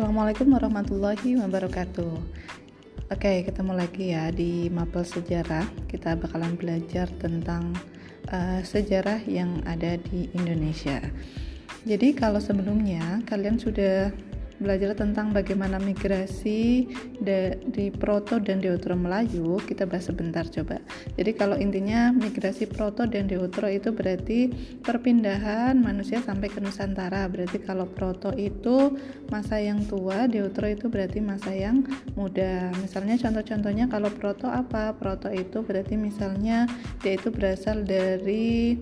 Assalamualaikum warahmatullahi wabarakatuh. Oke, ketemu lagi ya di Mapel Sejarah. Kita bakalan belajar tentang uh, sejarah yang ada di Indonesia. Jadi kalau sebelumnya kalian sudah belajar tentang bagaimana migrasi di Proto dan Deutero Melayu, kita bahas sebentar coba. Jadi kalau intinya migrasi Proto dan Deutero itu berarti perpindahan manusia sampai ke Nusantara. Berarti kalau Proto itu masa yang tua, Deutero itu berarti masa yang muda. Misalnya contoh-contohnya kalau Proto apa? Proto itu berarti misalnya dia itu berasal dari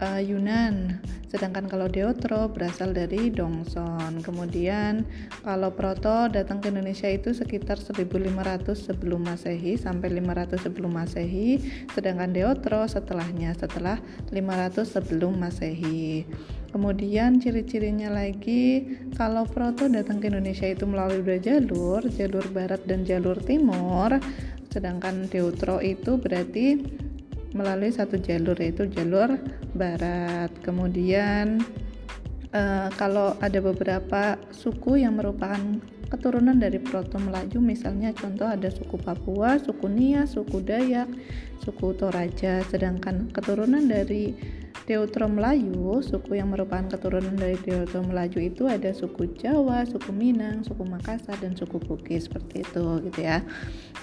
uh, Yunan. Sedangkan kalau Deutro berasal dari Dongson kemudian kalau Proto datang ke Indonesia itu sekitar 1500 sebelum masehi sampai 500 sebelum masehi. Sedangkan Deutro setelahnya setelah 500 sebelum masehi. Kemudian ciri-cirinya lagi kalau Proto datang ke Indonesia itu melalui dua jalur jalur barat dan jalur timur. Sedangkan Deutro itu berarti melalui satu jalur yaitu jalur barat. Kemudian uh, kalau ada beberapa suku yang merupakan keturunan dari Proto Melayu misalnya contoh ada suku Papua, suku Nia, suku Dayak, suku Toraja sedangkan keturunan dari Deutro Melayu, suku yang merupakan keturunan dari Deutro Melayu itu ada suku Jawa, suku Minang, suku Makassar dan suku Bugis seperti itu gitu ya.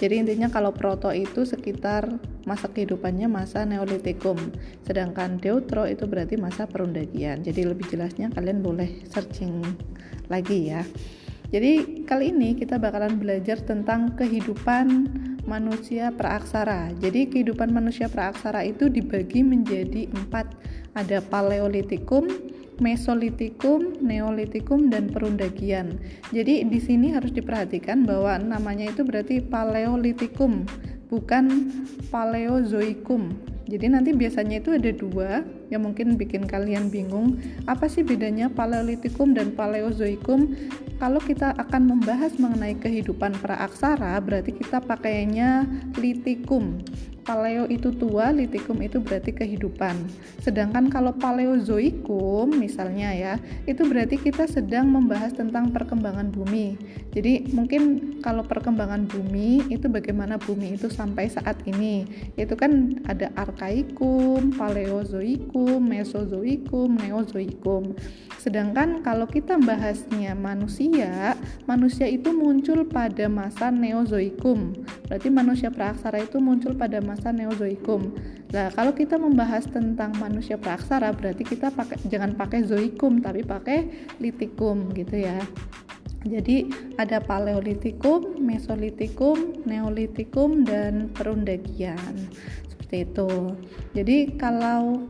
Jadi intinya kalau Proto itu sekitar masa kehidupannya masa Neolitikum, sedangkan Deutro itu berarti masa perundagian. Jadi lebih jelasnya kalian boleh searching lagi ya. Jadi kali ini kita bakalan belajar tentang kehidupan manusia praaksara. Jadi kehidupan manusia praaksara itu dibagi menjadi empat. Ada Paleolitikum, Mesolitikum, Neolitikum, dan Perundagian. Jadi di sini harus diperhatikan bahwa namanya itu berarti Paleolitikum, bukan Paleozoikum. Jadi nanti biasanya itu ada dua yang mungkin bikin kalian bingung apa sih bedanya Paleolitikum dan Paleozoikum. Kalau kita akan membahas mengenai kehidupan praaksara berarti kita pakainya litikum. Paleo itu tua, litikum itu berarti kehidupan. Sedangkan kalau paleozoikum misalnya ya, itu berarti kita sedang membahas tentang perkembangan bumi. Jadi mungkin kalau perkembangan bumi itu bagaimana bumi itu sampai saat ini. Itu kan ada arkaikum, paleozoikum, mesozoikum, neozoikum. Sedangkan kalau kita bahasnya manusia, manusia itu muncul pada masa neozoikum. Berarti manusia praaksara itu muncul pada masa Neozoikum. Nah, kalau kita membahas tentang manusia praaksara berarti kita pakai jangan pakai zoikum tapi pakai litikum gitu ya. Jadi ada paleolitikum, mesolitikum, neolitikum dan perundagian. Seperti itu. Jadi kalau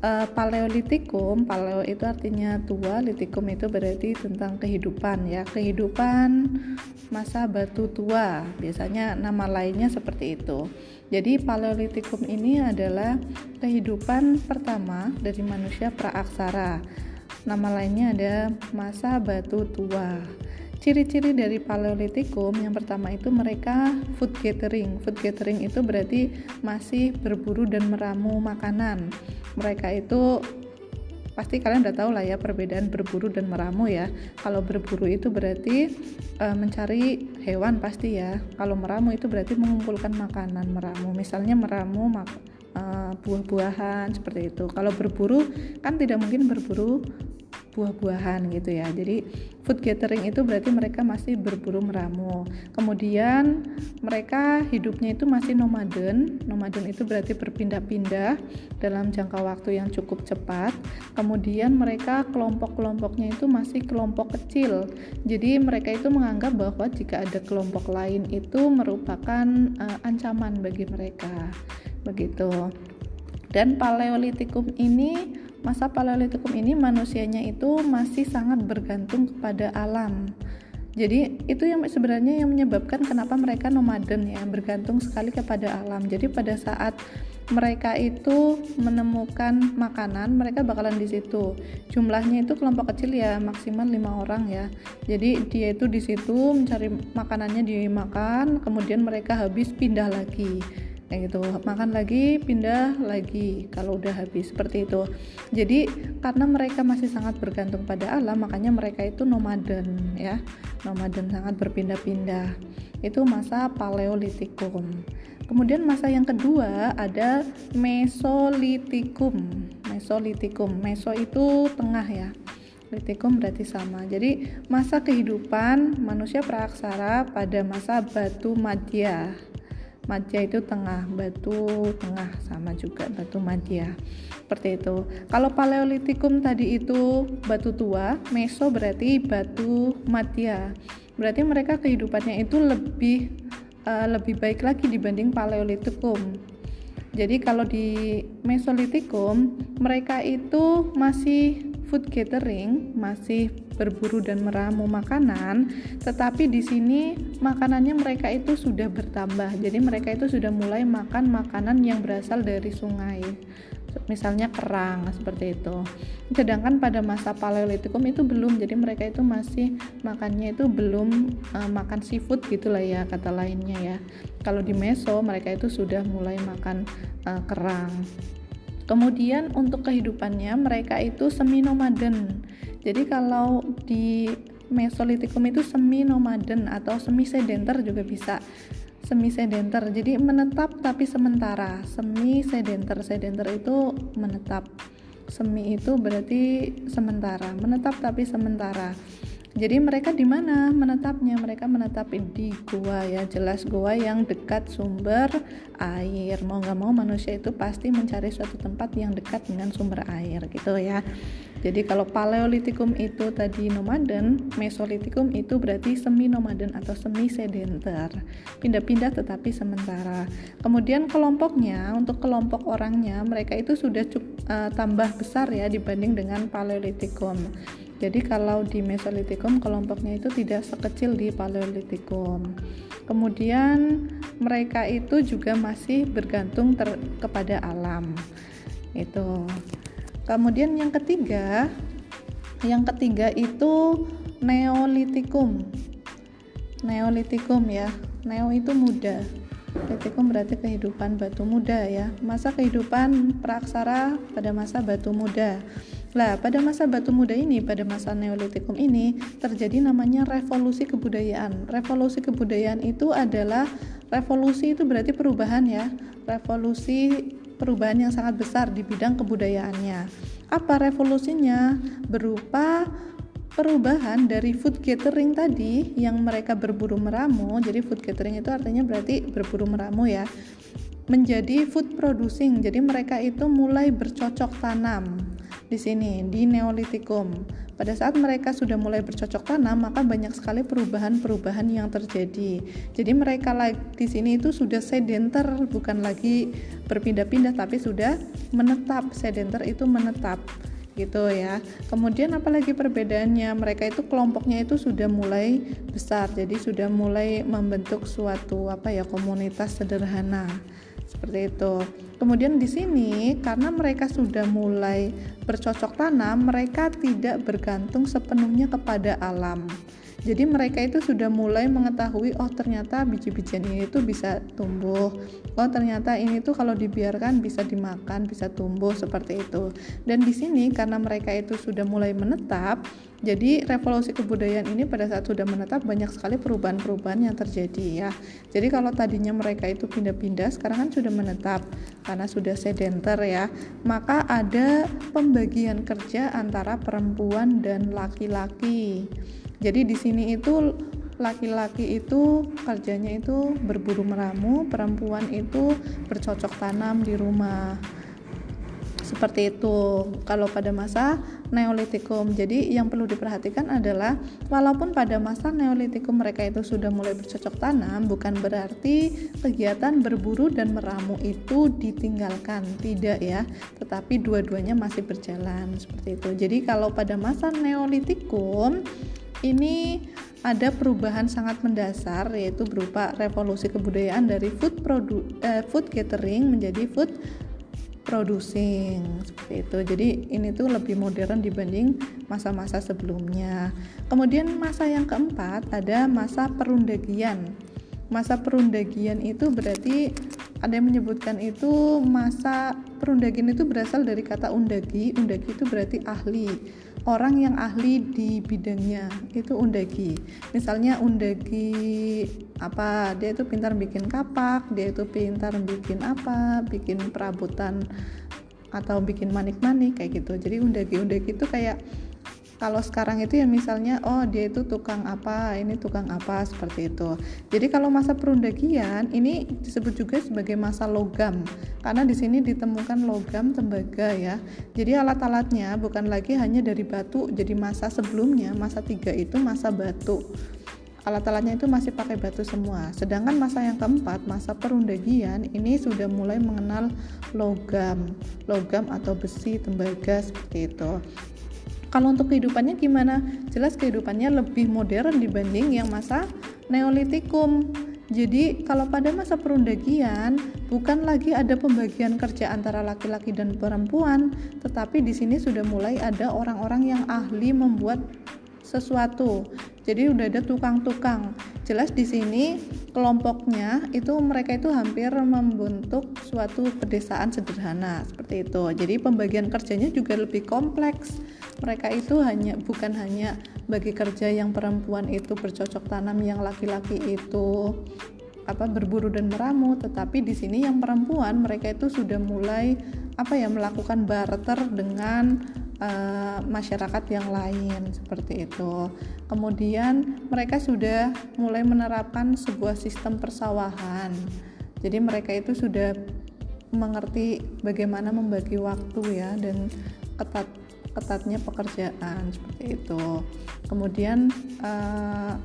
uh, paleolitikum paleo itu artinya tua litikum itu berarti tentang kehidupan ya. Kehidupan masa batu tua biasanya nama lainnya seperti itu. Jadi paleolitikum ini adalah kehidupan pertama dari manusia praaksara. Nama lainnya ada masa batu tua Ciri-ciri dari Paleolitikum yang pertama itu mereka food gathering. Food gathering itu berarti masih berburu dan meramu makanan. Mereka itu pasti kalian udah tahu lah ya perbedaan berburu dan meramu ya. Kalau berburu itu berarti e, mencari hewan pasti ya. Kalau meramu itu berarti mengumpulkan makanan meramu. Misalnya meramu mak e, buah-buahan seperti itu. Kalau berburu kan tidak mungkin berburu buah-buahan gitu ya. Jadi food gathering itu berarti mereka masih berburu meramu. Kemudian mereka hidupnya itu masih nomaden. Nomaden itu berarti berpindah-pindah dalam jangka waktu yang cukup cepat. Kemudian mereka kelompok-kelompoknya itu masih kelompok kecil. Jadi mereka itu menganggap bahwa jika ada kelompok lain itu merupakan uh, ancaman bagi mereka. Begitu. Dan Paleolitikum ini masa Paleolitikum ini manusianya itu masih sangat bergantung kepada alam. Jadi itu yang sebenarnya yang menyebabkan kenapa mereka nomaden ya, bergantung sekali kepada alam. Jadi pada saat mereka itu menemukan makanan, mereka bakalan di situ. Jumlahnya itu kelompok kecil ya, maksimal lima orang ya. Jadi dia itu di situ mencari makanannya dimakan, kemudian mereka habis pindah lagi kayak gitu. Makan lagi pindah lagi. Kalau udah habis seperti itu. Jadi karena mereka masih sangat bergantung pada alam makanya mereka itu nomaden ya. Nomaden sangat berpindah-pindah. Itu masa paleolitikum. Kemudian masa yang kedua ada mesolitikum. Mesolitikum. Meso itu tengah ya. Litikum berarti sama. Jadi masa kehidupan manusia praaksara pada masa batu madya madya itu tengah batu tengah sama juga batu madya. Seperti itu. Kalau paleolitikum tadi itu batu tua meso berarti batu madya. Berarti mereka kehidupannya itu lebih uh, lebih baik lagi dibanding paleolitikum. Jadi kalau di mesolitikum mereka itu masih food gathering, masih berburu dan meramu makanan, tetapi di sini makanannya mereka itu sudah bertambah. Jadi mereka itu sudah mulai makan makanan yang berasal dari sungai. Misalnya kerang seperti itu. Sedangkan pada masa Paleolitikum itu belum. Jadi mereka itu masih makannya itu belum uh, makan seafood gitulah ya kata lainnya ya. Kalau di Meso mereka itu sudah mulai makan uh, kerang. Kemudian untuk kehidupannya mereka itu semi nomaden. Jadi kalau di Mesolitikum itu semi nomaden atau semi sedenter juga bisa. Semi sedenter. Jadi menetap tapi sementara. Semi sedenter. Sedenter itu menetap. Semi itu berarti sementara. Menetap tapi sementara jadi mereka di mana menetapnya? Mereka menetap di gua ya. Jelas gua yang dekat sumber air. Mau nggak mau manusia itu pasti mencari suatu tempat yang dekat dengan sumber air gitu ya. Jadi kalau paleolitikum itu tadi nomaden mesolitikum itu berarti semi nomaden atau semi sedenter. Pindah-pindah tetapi sementara. Kemudian kelompoknya untuk kelompok orangnya mereka itu sudah cukup, uh, tambah besar ya dibanding dengan paleolitikum jadi kalau di Mesolitikum kelompoknya itu tidak sekecil di Paleolitikum. Kemudian mereka itu juga masih bergantung ter kepada alam. Itu. Kemudian yang ketiga, yang ketiga itu Neolitikum. Neolitikum ya. Neo itu muda. Litikum berarti kehidupan batu muda ya. Masa kehidupan praksara pada masa batu muda. Nah, pada masa batu muda ini, pada masa Neolitikum ini, terjadi namanya revolusi kebudayaan. Revolusi kebudayaan itu adalah revolusi itu berarti perubahan ya. Revolusi perubahan yang sangat besar di bidang kebudayaannya. Apa revolusinya? Berupa perubahan dari food gathering tadi yang mereka berburu meramu. Jadi food gathering itu artinya berarti berburu meramu ya. Menjadi food producing. Jadi mereka itu mulai bercocok tanam di sini di Neolitikum. Pada saat mereka sudah mulai bercocok tanam, maka banyak sekali perubahan-perubahan yang terjadi. Jadi mereka di sini itu sudah sedenter, bukan lagi berpindah-pindah tapi sudah menetap. Sedenter itu menetap gitu ya. Kemudian apalagi perbedaannya? Mereka itu kelompoknya itu sudah mulai besar. Jadi sudah mulai membentuk suatu apa ya komunitas sederhana seperti itu. Kemudian di sini karena mereka sudah mulai bercocok tanam, mereka tidak bergantung sepenuhnya kepada alam. Jadi mereka itu sudah mulai mengetahui oh ternyata biji-bijian ini tuh bisa tumbuh. Oh ternyata ini tuh kalau dibiarkan bisa dimakan, bisa tumbuh seperti itu. Dan di sini karena mereka itu sudah mulai menetap, jadi revolusi kebudayaan ini pada saat sudah menetap banyak sekali perubahan-perubahan yang terjadi ya. Jadi kalau tadinya mereka itu pindah-pindah, sekarang kan sudah menetap karena sudah sedenter ya. Maka ada pembagian kerja antara perempuan dan laki-laki. Jadi di sini itu laki-laki itu kerjanya itu berburu meramu, perempuan itu bercocok tanam di rumah. Seperti itu kalau pada masa Neolitikum. Jadi yang perlu diperhatikan adalah walaupun pada masa Neolitikum mereka itu sudah mulai bercocok tanam, bukan berarti kegiatan berburu dan meramu itu ditinggalkan, tidak ya. Tetapi dua-duanya masih berjalan seperti itu. Jadi kalau pada masa Neolitikum ini ada perubahan sangat mendasar yaitu berupa revolusi kebudayaan dari food produ eh, food catering menjadi food producing seperti itu. Jadi ini tuh lebih modern dibanding masa-masa sebelumnya. Kemudian masa yang keempat ada masa perundagian. Masa perundagian itu berarti ada yang menyebutkan itu masa perundagian itu berasal dari kata undagi undagi itu berarti ahli orang yang ahli di bidangnya itu undagi misalnya undagi apa dia itu pintar bikin kapak dia itu pintar bikin apa bikin perabotan atau bikin manik-manik kayak gitu. Jadi undagi undagi itu kayak kalau sekarang itu ya misalnya oh dia itu tukang apa ini tukang apa seperti itu. Jadi kalau masa perundagian ini disebut juga sebagai masa logam. Karena di sini ditemukan logam tembaga ya. Jadi alat-alatnya bukan lagi hanya dari batu jadi masa sebelumnya masa tiga itu masa batu. Alat-alatnya itu masih pakai batu semua. Sedangkan masa yang keempat, masa perundagian, ini sudah mulai mengenal logam, logam atau besi, tembaga seperti itu. Kalau untuk kehidupannya gimana? Jelas kehidupannya lebih modern dibanding yang masa Neolitikum. Jadi kalau pada masa perundagian bukan lagi ada pembagian kerja antara laki-laki dan perempuan, tetapi di sini sudah mulai ada orang-orang yang ahli membuat sesuatu. Jadi udah ada tukang-tukang. Jelas di sini kelompoknya itu mereka itu hampir membentuk suatu pedesaan sederhana seperti itu. Jadi pembagian kerjanya juga lebih kompleks mereka itu hanya bukan hanya bagi kerja yang perempuan itu bercocok tanam yang laki-laki itu apa berburu dan meramu tetapi di sini yang perempuan mereka itu sudah mulai apa ya melakukan barter dengan uh, masyarakat yang lain seperti itu. Kemudian mereka sudah mulai menerapkan sebuah sistem persawahan. Jadi mereka itu sudah mengerti bagaimana membagi waktu ya dan ketat ketatnya pekerjaan seperti itu. Kemudian uh,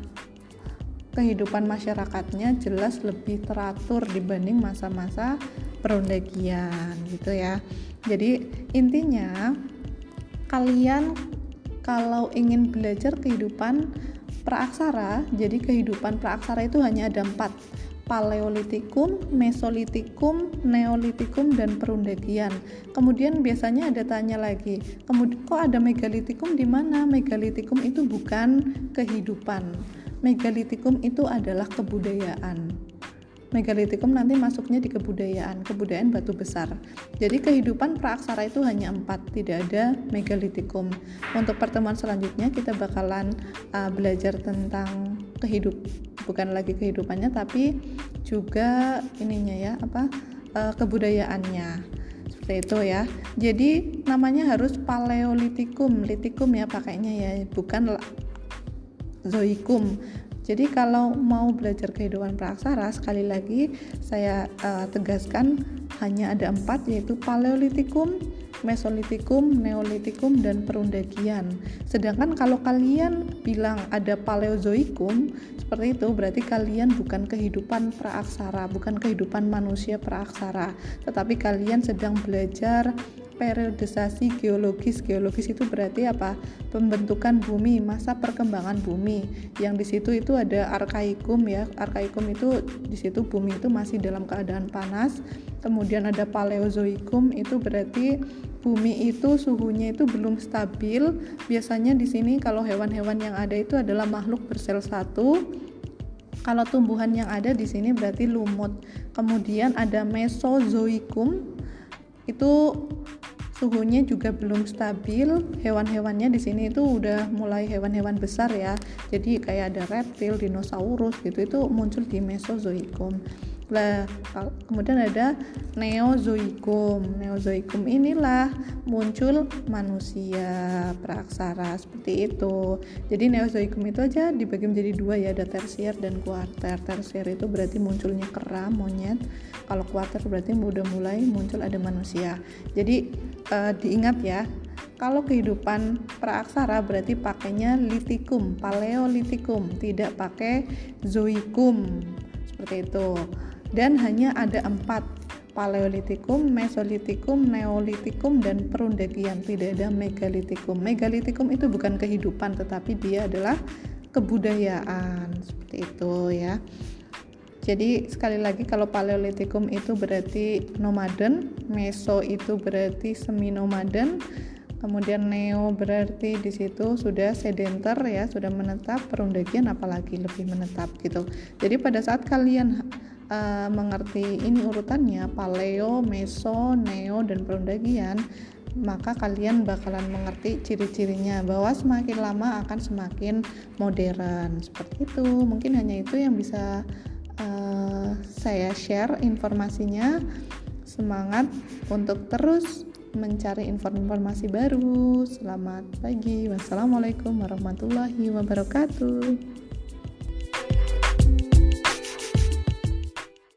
kehidupan masyarakatnya jelas lebih teratur dibanding masa-masa perundagian gitu ya jadi intinya kalian kalau ingin belajar kehidupan praaksara jadi kehidupan praaksara itu hanya ada empat Paleolitikum, Mesolitikum, Neolitikum, dan Perundagian. Kemudian biasanya ada tanya lagi, kemudian kok ada Megalitikum di mana? Megalitikum itu bukan kehidupan. Megalitikum itu adalah kebudayaan megalitikum nanti masuknya di kebudayaan, kebudayaan batu besar. Jadi kehidupan praaksara itu hanya empat, tidak ada megalitikum. Untuk pertemuan selanjutnya kita bakalan uh, belajar tentang kehidup, bukan lagi kehidupannya, tapi juga ininya ya apa uh, kebudayaannya seperti itu ya. Jadi namanya harus paleolitikum, litikum ya pakainya ya, bukan zoikum jadi kalau mau belajar kehidupan praksara, sekali lagi saya uh, tegaskan hanya ada empat yaitu Paleolitikum, Mesolitikum, Neolitikum, dan Perundagian. Sedangkan kalau kalian bilang ada Paleozoikum, seperti itu berarti kalian bukan kehidupan praaksara, bukan kehidupan manusia praaksara, tetapi kalian sedang belajar periodisasi geologis. Geologis itu berarti apa? Pembentukan bumi masa perkembangan bumi. Yang di situ itu ada arkaikum ya. Arkaikum itu di situ bumi itu masih dalam keadaan panas. Kemudian ada paleozoikum itu berarti bumi itu suhunya itu belum stabil. Biasanya di sini kalau hewan-hewan yang ada itu adalah makhluk bersel satu. Kalau tumbuhan yang ada di sini berarti lumut. Kemudian ada mesozoikum itu suhunya juga belum stabil. Hewan-hewannya di sini itu udah mulai hewan-hewan besar ya. Jadi kayak ada reptil dinosaurus gitu itu muncul di mesozoikum lah kemudian ada Neozoikum. Neozoikum inilah muncul manusia praaksara seperti itu. Jadi Neozoikum itu aja dibagi menjadi dua ya, ada tersier dan kuarter. Tersier itu berarti munculnya kera, monyet. Kalau kuarter berarti udah mulai muncul ada manusia. Jadi uh, diingat ya, kalau kehidupan praaksara berarti pakainya litikum, paleolitikum, tidak pakai zoikum seperti itu dan hanya ada empat Paleolitikum, Mesolitikum, Neolitikum, dan Perundagian. Tidak ada Megalitikum. Megalitikum itu bukan kehidupan, tetapi dia adalah kebudayaan. Seperti itu ya. Jadi sekali lagi kalau Paleolitikum itu berarti nomaden, Meso itu berarti semi nomaden, kemudian neo berarti di situ sudah sedenter ya sudah menetap perundagian apalagi lebih menetap gitu jadi pada saat kalian uh, mengerti ini urutannya paleo, meso, neo dan perundagian maka kalian bakalan mengerti ciri-cirinya bahwa semakin lama akan semakin modern. Seperti itu. Mungkin hanya itu yang bisa uh, saya share informasinya. Semangat untuk terus mencari informasi baru. Selamat pagi. Wassalamualaikum warahmatullahi wabarakatuh